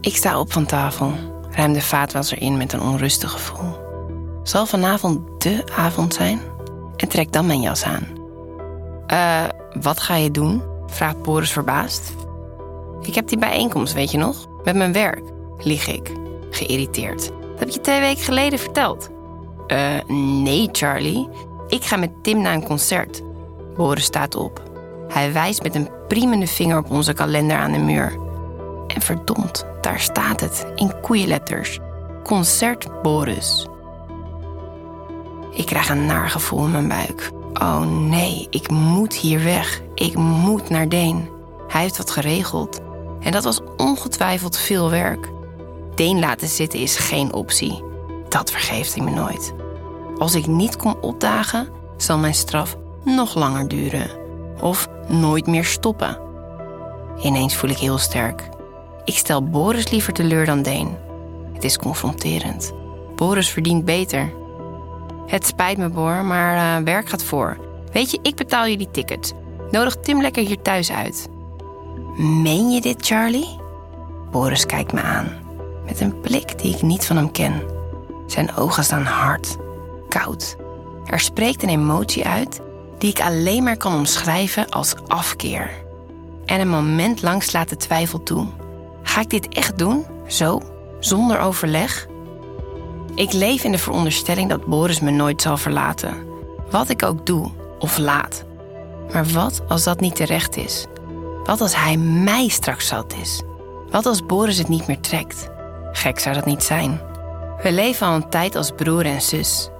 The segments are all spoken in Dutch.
Ik sta op van tafel, ruim de vaatwasser in met een onrustig gevoel. Zal vanavond dé avond zijn? En trek dan mijn jas aan. Eh, wat ga je doen? vraagt Boris verbaasd. Ik heb die bijeenkomst, weet je nog? Met mijn werk, lieg ik, geïrriteerd. Dat heb je twee weken geleden verteld. Eh, nee, Charlie. Ik ga met Tim naar een concert. Boris staat op. Hij wijst met een priemende vinger op onze kalender aan de muur. En verdomd, daar staat het in koeienletters. Concert Boris. Ik krijg een naar gevoel in mijn buik. Oh nee, ik moet hier weg. Ik moet naar Deen. Hij heeft wat geregeld. En dat was ongetwijfeld veel werk. Deen laten zitten is geen optie. Dat vergeeft hij me nooit. Als ik niet kom opdagen, zal mijn straf nog langer duren. Of nooit meer stoppen. Ineens voel ik heel sterk. Ik stel Boris liever teleur dan Deen. Het is confronterend. Boris verdient beter. Het spijt me, Boor, maar uh, werk gaat voor. Weet je, ik betaal je die ticket. Nodig Tim lekker hier thuis uit. Meen je dit, Charlie? Boris kijkt me aan. Met een blik die ik niet van hem ken. Zijn ogen staan hard, koud. Er spreekt een emotie uit die ik alleen maar kan omschrijven als afkeer. En een moment lang slaat de twijfel toe. Ga ik dit echt doen? Zo? Zonder overleg? Ik leef in de veronderstelling dat Boris me nooit zal verlaten. Wat ik ook doe of laat. Maar wat als dat niet terecht is? Wat als hij mij straks zat is? Wat als Boris het niet meer trekt? Gek zou dat niet zijn. We leven al een tijd als broer en zus.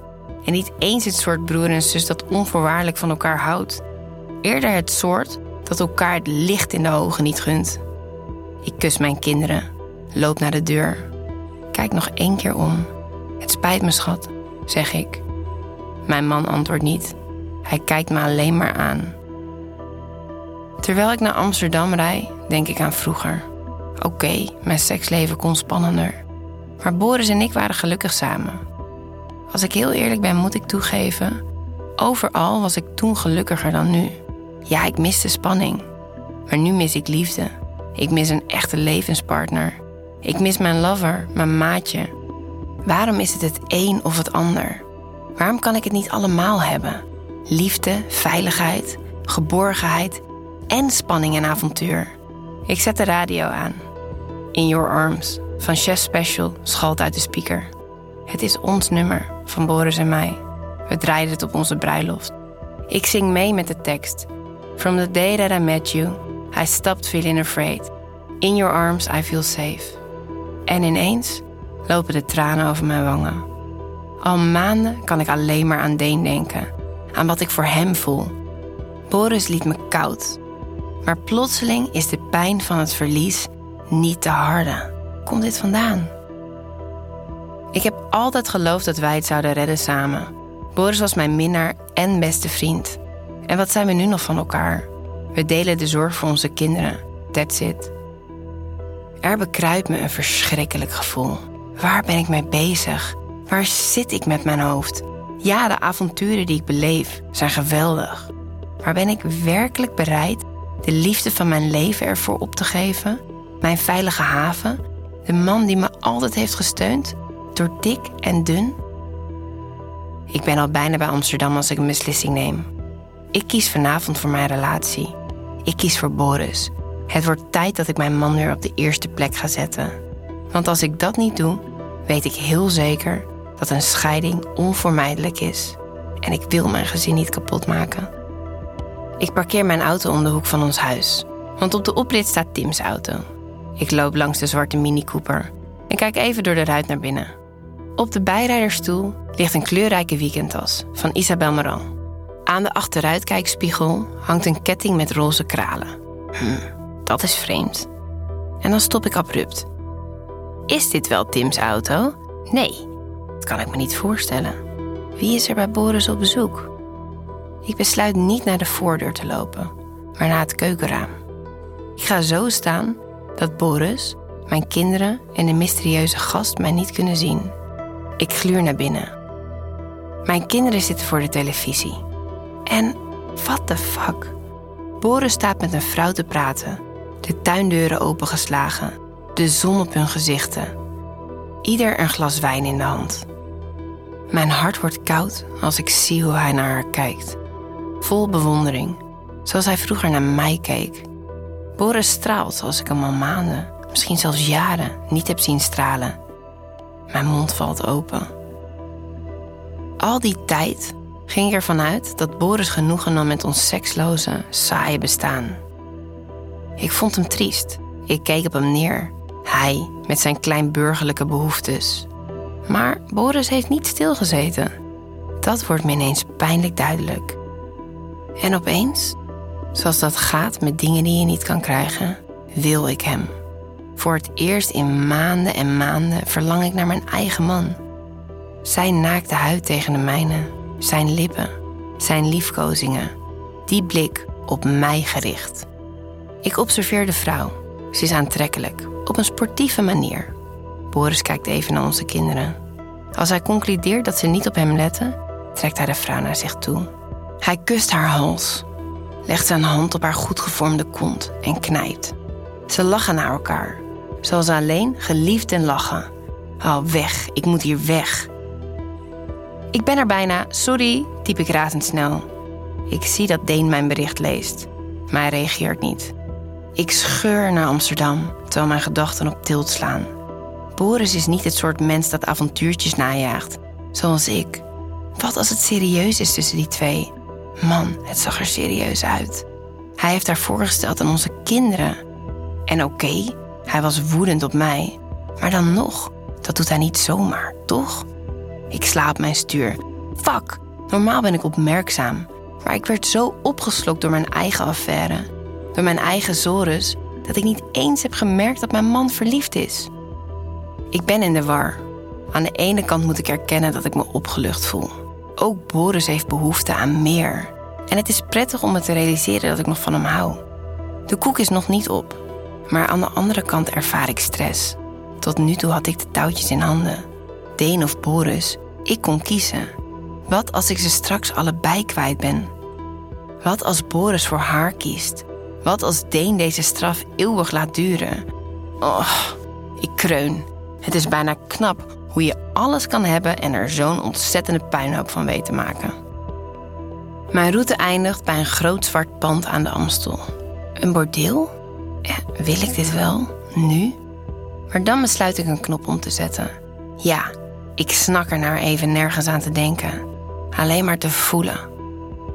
En niet eens het soort broer en zus dat onvoorwaardelijk van elkaar houdt. Eerder het soort dat elkaar het licht in de ogen niet gunt. Ik kus mijn kinderen, loop naar de deur. Kijk nog één keer om. Het spijt me, schat, zeg ik. Mijn man antwoordt niet. Hij kijkt me alleen maar aan. Terwijl ik naar Amsterdam rij, denk ik aan vroeger. Oké, mijn seksleven kon spannender. Maar Boris en ik waren gelukkig samen. Als ik heel eerlijk ben, moet ik toegeven. Overal was ik toen gelukkiger dan nu. Ja, ik miste spanning. Maar nu mis ik liefde. Ik mis een echte levenspartner. Ik mis mijn lover, mijn maatje. Waarom is het het een of het ander? Waarom kan ik het niet allemaal hebben? Liefde, veiligheid, geborgenheid en spanning en avontuur. Ik zet de radio aan. In Your Arms van Chef Special schalt uit de speaker. Het is ons nummer van Boris en mij. We draaiden het op onze bruiloft. Ik zing mee met de tekst. From the day that I met you, I stopped feeling afraid. In your arms I feel safe. En ineens lopen de tranen over mijn wangen. Al maanden kan ik alleen maar aan Deen denken. Aan wat ik voor hem voel. Boris liet me koud. Maar plotseling is de pijn van het verlies niet te harde. Komt dit vandaan? Ik heb altijd geloofd dat wij het zouden redden samen. Boris was mijn minnaar en beste vriend. En wat zijn we nu nog van elkaar? We delen de zorg voor onze kinderen. That's it. Er bekruipt me een verschrikkelijk gevoel. Waar ben ik mee bezig? Waar zit ik met mijn hoofd? Ja, de avonturen die ik beleef zijn geweldig. Maar ben ik werkelijk bereid de liefde van mijn leven ervoor op te geven? Mijn veilige haven? De man die me altijd heeft gesteund? Door dik en dun? Ik ben al bijna bij Amsterdam als ik een beslissing neem. Ik kies vanavond voor mijn relatie. Ik kies voor Boris. Het wordt tijd dat ik mijn man weer op de eerste plek ga zetten. Want als ik dat niet doe, weet ik heel zeker dat een scheiding onvermijdelijk is. En ik wil mijn gezin niet kapot maken. Ik parkeer mijn auto om de hoek van ons huis. Want op de oprit staat Tim's auto. Ik loop langs de zwarte Mini Cooper en kijk even door de ruit naar binnen. Op de bijrijderstoel ligt een kleurrijke weekendtas van Isabel Marant. Aan de achteruitkijkspiegel hangt een ketting met roze kralen. Hm, dat is vreemd. En dan stop ik abrupt. Is dit wel Tim's auto? Nee, dat kan ik me niet voorstellen. Wie is er bij Boris op bezoek? Ik besluit niet naar de voordeur te lopen, maar naar het keukenraam. Ik ga zo staan dat Boris, mijn kinderen en de mysterieuze gast mij niet kunnen zien. Ik gluur naar binnen. Mijn kinderen zitten voor de televisie. En what the fuck? Boris staat met een vrouw te praten, de tuindeuren opengeslagen. de zon op hun gezichten. Ieder een glas wijn in de hand. Mijn hart wordt koud als ik zie hoe hij naar haar kijkt. Vol bewondering, zoals hij vroeger naar mij keek. Boris straalt zoals ik hem al maanden, misschien zelfs jaren, niet heb zien stralen. Mijn mond valt open. Al die tijd ging ik ervan uit dat Boris genoegen nam met ons seksloze, saaie bestaan. Ik vond hem triest. Ik keek op hem neer. Hij met zijn kleinburgerlijke behoeftes. Maar Boris heeft niet stilgezeten. Dat wordt me ineens pijnlijk duidelijk. En opeens, zoals dat gaat met dingen die je niet kan krijgen, wil ik hem. Voor het eerst in maanden en maanden verlang ik naar mijn eigen man. Zijn naakte huid tegen de mijne, zijn lippen, zijn liefkozingen, die blik op mij gericht. Ik observeer de vrouw. Ze is aantrekkelijk, op een sportieve manier. Boris kijkt even naar onze kinderen. Als hij concludeert dat ze niet op hem letten, trekt hij de vrouw naar zich toe. Hij kust haar hals, legt zijn hand op haar goed gevormde kont en knijpt. Ze lachen naar elkaar, zoals alleen geliefd en lachen. Hou weg, ik moet hier weg. Ik ben er bijna, sorry, typ ik razendsnel. Ik zie dat Deen mijn bericht leest, maar hij reageert niet. Ik scheur naar Amsterdam, terwijl mijn gedachten op tilt slaan. Boris is niet het soort mens dat avontuurtjes najaagt, zoals ik. Wat als het serieus is tussen die twee? Man, het zag er serieus uit. Hij heeft haar voorgesteld aan onze kinderen. En oké, hij was woedend op mij. Maar dan nog, dat doet hij niet zomaar, toch? Ik slaap mijn stuur. Fuck, normaal ben ik opmerkzaam. Maar ik werd zo opgeslokt door mijn eigen affaire. Door mijn eigen zores, dat ik niet eens heb gemerkt dat mijn man verliefd is. Ik ben in de war. Aan de ene kant moet ik erkennen dat ik me opgelucht voel. Ook Boris heeft behoefte aan meer. En het is prettig om me te realiseren dat ik nog van hem hou. De koek is nog niet op. Maar aan de andere kant ervaar ik stress. Tot nu toe had ik de touwtjes in handen. Deen of Boris, ik kon kiezen. Wat als ik ze straks allebei kwijt ben? Wat als Boris voor haar kiest? Wat als Deen deze straf eeuwig laat duren? Oh, ik kreun. Het is bijna knap hoe je alles kan hebben en er zo'n ontzettende puinhoop van weet te maken. Mijn route eindigt bij een groot zwart pand aan de Amstel. Een bordeel? Ja, wil ik dit wel? Nu? Maar dan besluit ik een knop om te zetten. Ja, ik snak er naar even nergens aan te denken. Alleen maar te voelen.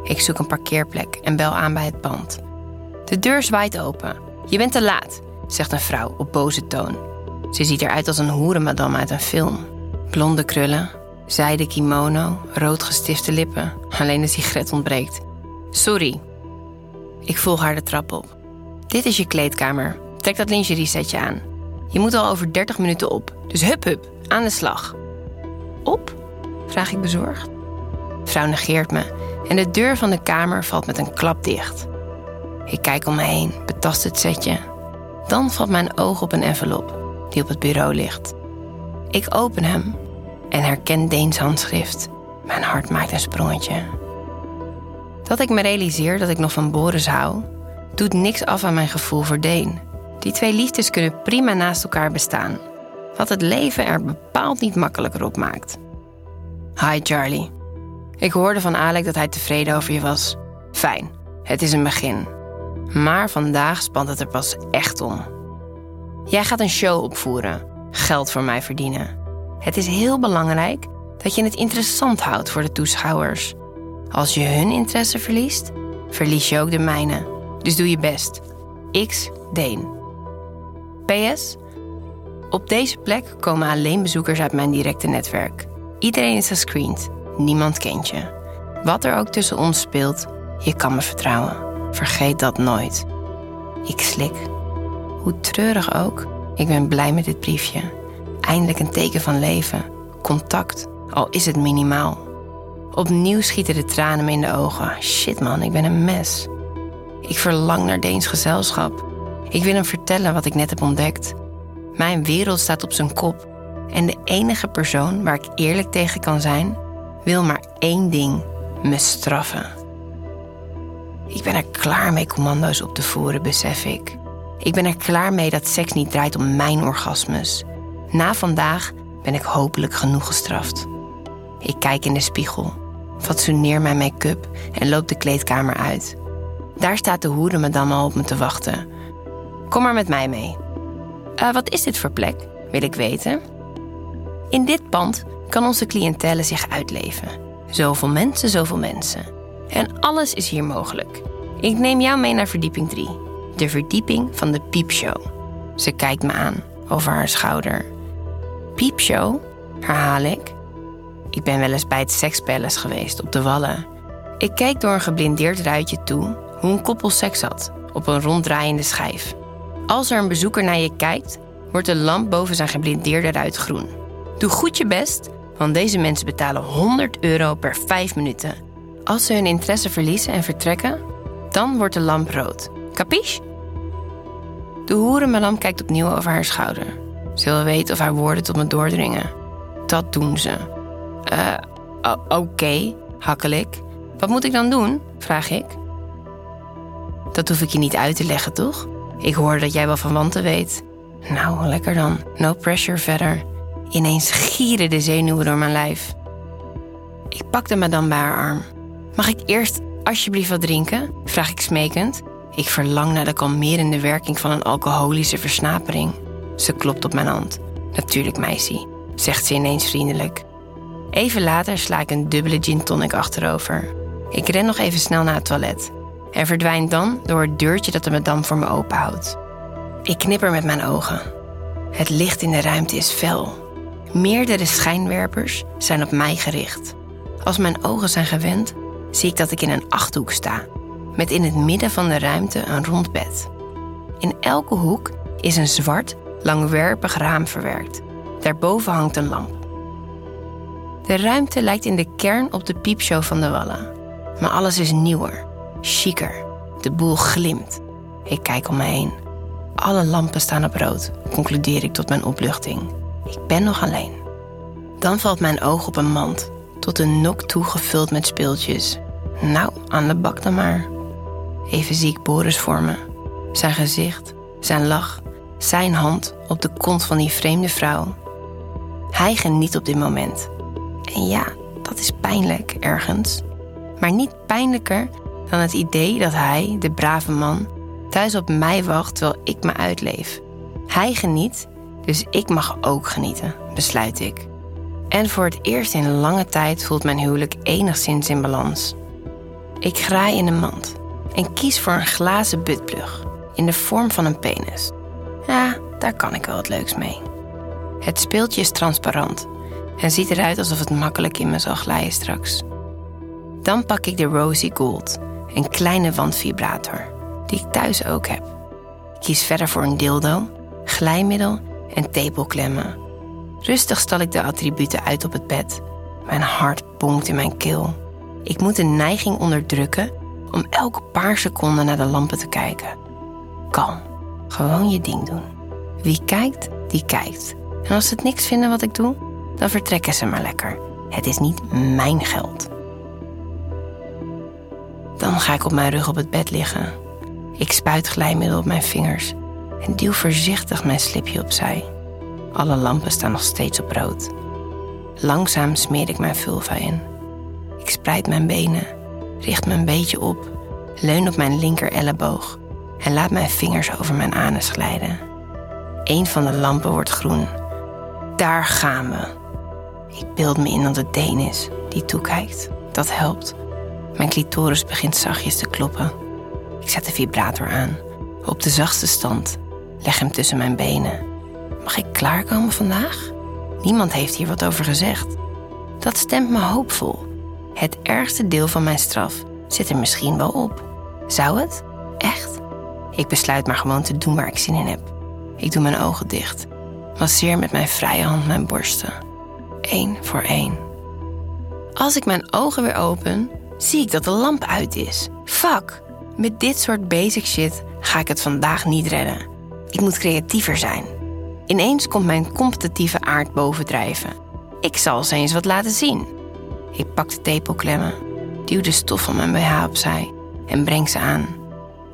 Ik zoek een parkeerplek en bel aan bij het pand. De deur zwaait open. Je bent te laat, zegt een vrouw op boze toon. Ze ziet eruit als een hoerenmadam uit een film. Blonde krullen, zijde kimono, rood gestifte lippen. Alleen de sigaret ontbreekt. Sorry. Ik volg haar de trap op. Dit is je kleedkamer. Trek dat lingerie setje aan. Je moet al over 30 minuten op. Dus hup hup, aan de slag. Op? Vraag ik bezorgd. De vrouw negeert me en de deur van de kamer valt met een klap dicht. Ik kijk om me heen, betast het setje. Dan valt mijn oog op een envelop die op het bureau ligt. Ik open hem en herken Deens handschrift. Mijn hart maakt een sprongetje. Dat ik me realiseer dat ik nog van Boris hou, doet niks af aan mijn gevoel voor Deen. Die twee liefdes kunnen prima naast elkaar bestaan, wat het leven er bepaald niet makkelijker op maakt. Hi Charlie. Ik hoorde van Alec dat hij tevreden over je was. Fijn, het is een begin. Maar vandaag spant het er pas echt om. Jij gaat een show opvoeren, geld voor mij verdienen. Het is heel belangrijk dat je het interessant houdt voor de toeschouwers. Als je hun interesse verliest, verlies je ook de mijne. Dus doe je best. X Deen. PS. Op deze plek komen alleen bezoekers uit mijn directe netwerk. Iedereen is gescreend. Niemand kent je. Wat er ook tussen ons speelt, je kan me vertrouwen. Vergeet dat nooit. Ik slik. Hoe treurig ook, ik ben blij met dit briefje. Eindelijk een teken van leven, contact, al is het minimaal. Opnieuw schieten de tranen me in de ogen. Shit man, ik ben een mes. Ik verlang naar Deens gezelschap. Ik wil hem vertellen wat ik net heb ontdekt. Mijn wereld staat op zijn kop. En de enige persoon waar ik eerlijk tegen kan zijn, wil maar één ding: me straffen. Ik ben er klaar mee commando's op te voeren, besef ik. Ik ben er klaar mee dat seks niet draait om mijn orgasmes. Na vandaag ben ik hopelijk genoeg gestraft. Ik kijk in de spiegel, fatsoeneer mijn make-up en loop de kleedkamer uit. Daar staat de hoerenmadam al op me te wachten. Kom maar met mij mee. Uh, wat is dit voor plek, wil ik weten. In dit pand kan onze cliëntele zich uitleven. Zoveel mensen, zoveel mensen. En alles is hier mogelijk. Ik neem jou mee naar verdieping 3. De verdieping van de piepshow. Ze kijkt me aan, over haar schouder. Piepshow? Herhaal ik. Ik ben wel eens bij het sekspalace geweest, op de Wallen. Ik keek door een geblindeerd ruitje toe hoe een koppel seks had, op een ronddraaiende schijf. Als er een bezoeker naar je kijkt, wordt de lamp boven zijn geblindeerde ruit groen. Doe goed je best, want deze mensen betalen 100 euro per 5 minuten. Als ze hun interesse verliezen en vertrekken, dan wordt de lamp rood. Capiche? De hoerenmadam kijkt opnieuw over haar schouder. Ze wil weten of haar woorden tot me doordringen. Dat doen ze. Eh, oké, okay, hakkel ik. Wat moet ik dan doen? vraag ik. Dat hoef ik je niet uit te leggen, toch? Ik hoor dat jij wel van wanten weet. Nou, lekker dan. No pressure verder. Ineens gieren de zenuwen door mijn lijf. Ik pakte me dan bij haar arm. Mag ik eerst alsjeblieft wat drinken? vraag ik smekend. Ik verlang naar de kalmerende werking van een alcoholische versnapering. Ze klopt op mijn hand. Natuurlijk, meisje, zegt ze ineens vriendelijk. Even later sla ik een dubbele gin tonic achterover. Ik ren nog even snel naar het toilet en verdwijn dan door het deurtje dat de madame voor me openhoudt. Ik knipper met mijn ogen. Het licht in de ruimte is fel. Meerdere schijnwerpers zijn op mij gericht. Als mijn ogen zijn gewend, zie ik dat ik in een achthoek sta, met in het midden van de ruimte een rond bed. In elke hoek is een zwart, langwerpig raam verwerkt. Daarboven hangt een lamp. De ruimte lijkt in de kern op de piepshow van de Wallen. Maar alles is nieuwer, chiquer. De boel glimt. Ik kijk om me heen. Alle lampen staan op rood, concludeer ik tot mijn opluchting. Ik ben nog alleen. Dan valt mijn oog op een mand, tot een nok toe gevuld met speeltjes. Nou, aan de bak dan maar. Even zie ik Boris voor me. Zijn gezicht, zijn lach, zijn hand op de kont van die vreemde vrouw. Hij geniet op dit moment. En ja, dat is pijnlijk ergens. Maar niet pijnlijker dan het idee dat hij, de brave man, thuis op mij wacht terwijl ik me uitleef. Hij geniet, dus ik mag ook genieten, besluit ik. En voor het eerst in lange tijd voelt mijn huwelijk enigszins in balans. Ik graai in een mand en kies voor een glazen buttplug in de vorm van een penis. Ja, daar kan ik wel wat leuks mee. Het speeltje is transparant en ziet eruit alsof het makkelijk in me zal glijden straks. Dan pak ik de Rosy Gold, een kleine wandvibrator, die ik thuis ook heb. Ik kies verder voor een dildo, glijmiddel en tepelklemmen. Rustig stal ik de attributen uit op het bed. Mijn hart bonkt in mijn keel. Ik moet de neiging onderdrukken om elke paar seconden naar de lampen te kijken. Kalm, gewoon je ding doen. Wie kijkt, die kijkt. En als ze het niks vinden wat ik doe, dan vertrekken ze maar lekker. Het is niet mijn geld. Dan ga ik op mijn rug op het bed liggen. Ik spuit glijmiddel op mijn vingers en duw voorzichtig mijn slipje opzij. Alle lampen staan nog steeds op rood. Langzaam smeer ik mijn vulva in. Ik spreid mijn benen, richt me een beetje op, leun op mijn linker elleboog en laat mijn vingers over mijn anus glijden. Een van de lampen wordt groen. Daar gaan we. Ik beeld me in dat het Deen is die toekijkt. Dat helpt. Mijn clitoris begint zachtjes te kloppen. Ik zet de vibrator aan, op de zachtste stand, leg hem tussen mijn benen. Mag ik klaarkomen vandaag? Niemand heeft hier wat over gezegd. Dat stemt me hoopvol. Het ergste deel van mijn straf zit er misschien wel op. Zou het? Echt? Ik besluit maar gewoon te doen waar ik zin in heb. Ik doe mijn ogen dicht, masseer met mijn vrije hand mijn borsten. Eén voor één. Als ik mijn ogen weer open, zie ik dat de lamp uit is. Fuck, met dit soort basic shit ga ik het vandaag niet redden. Ik moet creatiever zijn. Ineens komt mijn competitieve aard bovendrijven. Ik zal ze eens wat laten zien. Ik pak de tepelklemmen, duw de stof van mijn BH opzij en breng ze aan.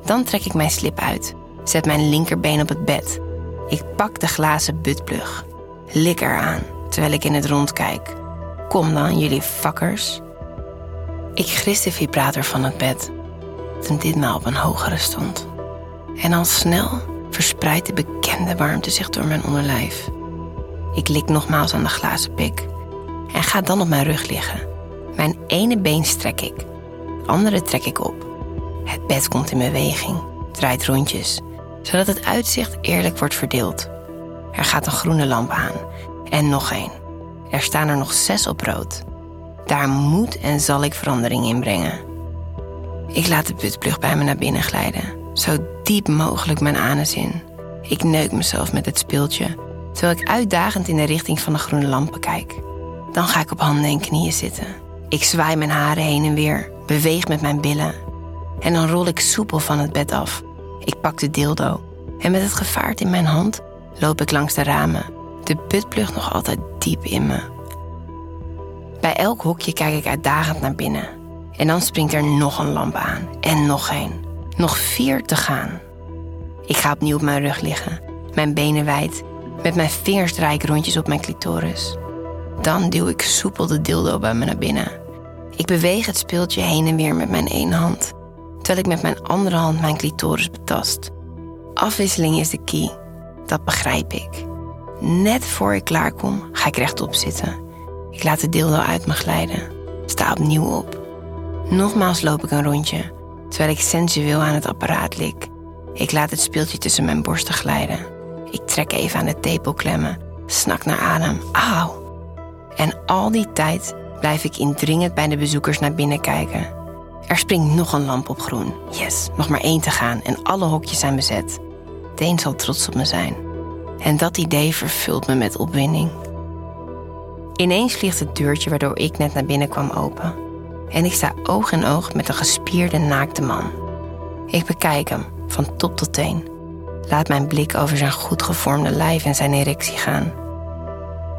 Dan trek ik mijn slip uit zet mijn linkerbeen op het bed. Ik pak de glazen buttplug. Lik eraan terwijl ik in het rond kijk. Kom dan, jullie fuckers. Ik gris de vibrator van het bed, toen ditmaal op een hogere stond. En al snel verspreidt de bekende warmte zich door mijn onderlijf. Ik lik nogmaals aan de glazen pik en ga dan op mijn rug liggen. Mijn ene been strek ik, het andere trek ik op. Het bed komt in beweging, draait rondjes, zodat het uitzicht eerlijk wordt verdeeld. Er gaat een groene lamp aan en nog één. Er staan er nog zes op rood. Daar moet en zal ik verandering in brengen. Ik laat de putplug bij me naar binnen glijden, zo diep mogelijk mijn anus in. Ik neuk mezelf met het speeltje, terwijl ik uitdagend in de richting van de groene lampen kijk. Dan ga ik op handen en knieën zitten. Ik zwaai mijn haren heen en weer, beweeg met mijn billen. En dan rol ik soepel van het bed af. Ik pak de dildo en met het gevaart in mijn hand loop ik langs de ramen. De putplug nog altijd diep in me. Bij elk hokje kijk ik uitdagend naar binnen. En dan springt er nog een lamp aan. En nog één. Nog vier te gaan. Ik ga opnieuw op mijn rug liggen. Mijn benen wijd. Met mijn vingers draai ik rondjes op mijn clitoris. Dan duw ik soepel de dildo bij me naar binnen. Ik beweeg het speeltje heen en weer met mijn ene hand. Terwijl ik met mijn andere hand mijn clitoris betast. Afwisseling is de key. Dat begrijp ik. Net voor ik klaar kom, ga ik rechtop zitten. Ik laat de dildo uit me glijden. Sta opnieuw op. Nogmaals loop ik een rondje, terwijl ik sensueel aan het apparaat lik. Ik laat het speeltje tussen mijn borsten glijden. Ik trek even aan de tepelklemmen, snak naar adem. Auw! En al die tijd blijf ik indringend bij de bezoekers naar binnen kijken. Er springt nog een lamp op groen. Yes, nog maar één te gaan en alle hokjes zijn bezet. Deen zal trots op me zijn. En dat idee vervult me met opwinding. Ineens vliegt het deurtje waardoor ik net naar binnen kwam open. En ik sta oog in oog met een gespierde naakte man. Ik bekijk hem, van top tot teen. Laat mijn blik over zijn goed gevormde lijf en zijn erectie gaan.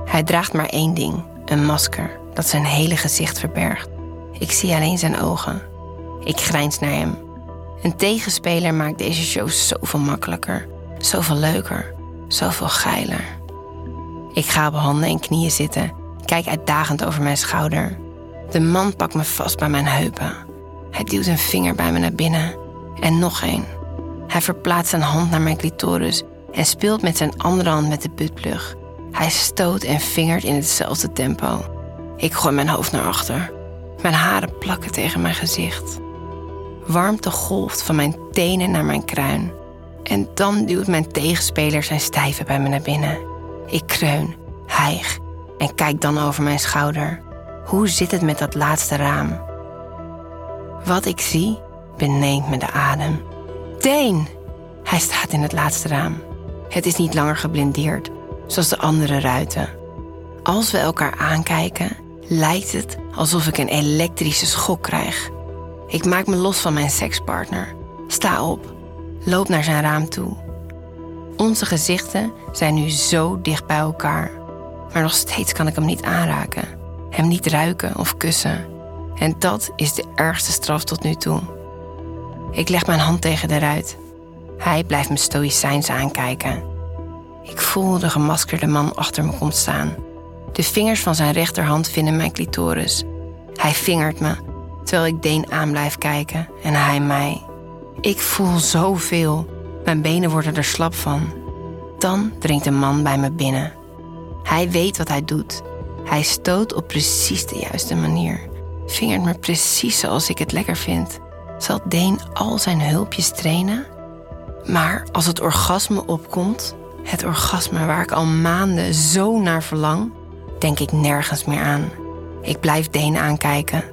Hij draagt maar één ding, een masker dat zijn hele gezicht verbergt. Ik zie alleen zijn ogen. Ik grijns naar hem. Een tegenspeler maakt deze show zoveel makkelijker, zoveel leuker, zoveel geiler. Ik ga op handen en knieën zitten, kijk uitdagend over mijn schouder. De man pakt me vast bij mijn heupen. Hij duwt een vinger bij me naar binnen. En nog één. Hij verplaatst zijn hand naar mijn clitoris en speelt met zijn andere hand met de buttplug. Hij stoot en vingert in hetzelfde tempo. Ik gooi mijn hoofd naar achter. Mijn haren plakken tegen mijn gezicht. Warmte golft van mijn tenen naar mijn kruin. En dan duwt mijn tegenspeler zijn stijve bij me naar binnen. Ik kreun, hijg en kijk dan over mijn schouder. Hoe zit het met dat laatste raam? Wat ik zie, beneemt me de adem. Deen! Hij staat in het laatste raam. Het is niet langer geblindeerd, zoals de andere ruiten. Als we elkaar aankijken, lijkt het alsof ik een elektrische schok krijg. Ik maak me los van mijn sekspartner. Sta op. Loop naar zijn raam toe. Onze gezichten zijn nu zo dicht bij elkaar. Maar nog steeds kan ik hem niet aanraken. Hem niet ruiken of kussen. En dat is de ergste straf tot nu toe. Ik leg mijn hand tegen de ruit. Hij blijft me stoïcijns aankijken. Ik voel de gemaskerde man achter me komt staan. De vingers van zijn rechterhand vinden mijn clitoris. Hij vingert me, terwijl ik Deen aan blijf kijken en hij mij. Ik voel zoveel. Mijn benen worden er slap van. Dan dringt een man bij me binnen. Hij weet wat hij doet. Hij stoot op precies de juiste manier. Vingert me precies zoals ik het lekker vind. Zal Deen al zijn hulpjes trainen? Maar als het orgasme opkomt, het orgasme waar ik al maanden zo naar verlang, denk ik nergens meer aan. Ik blijf Deen aankijken,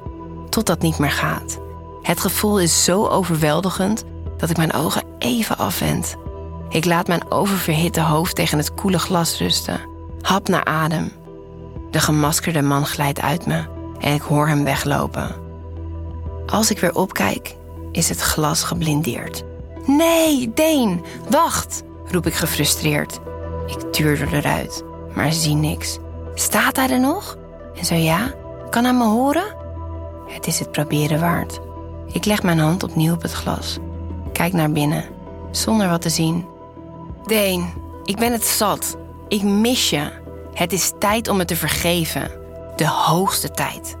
tot dat niet meer gaat. Het gevoel is zo overweldigend dat ik mijn ogen even afwend. Ik laat mijn oververhitte hoofd tegen het koele glas rusten. Hap naar adem. De gemaskerde man glijdt uit me en ik hoor hem weglopen. Als ik weer opkijk, is het glas geblindeerd. Nee, Deen, wacht, roep ik gefrustreerd. Ik tuur eruit, maar zie niks. Staat hij er nog? En zo ja, kan hij me horen? Het is het proberen waard. Ik leg mijn hand opnieuw op het glas. Kijk naar binnen. zonder wat te zien. Deen, ik ben het zat. Ik mis je. Het is tijd om het te vergeven. De hoogste tijd.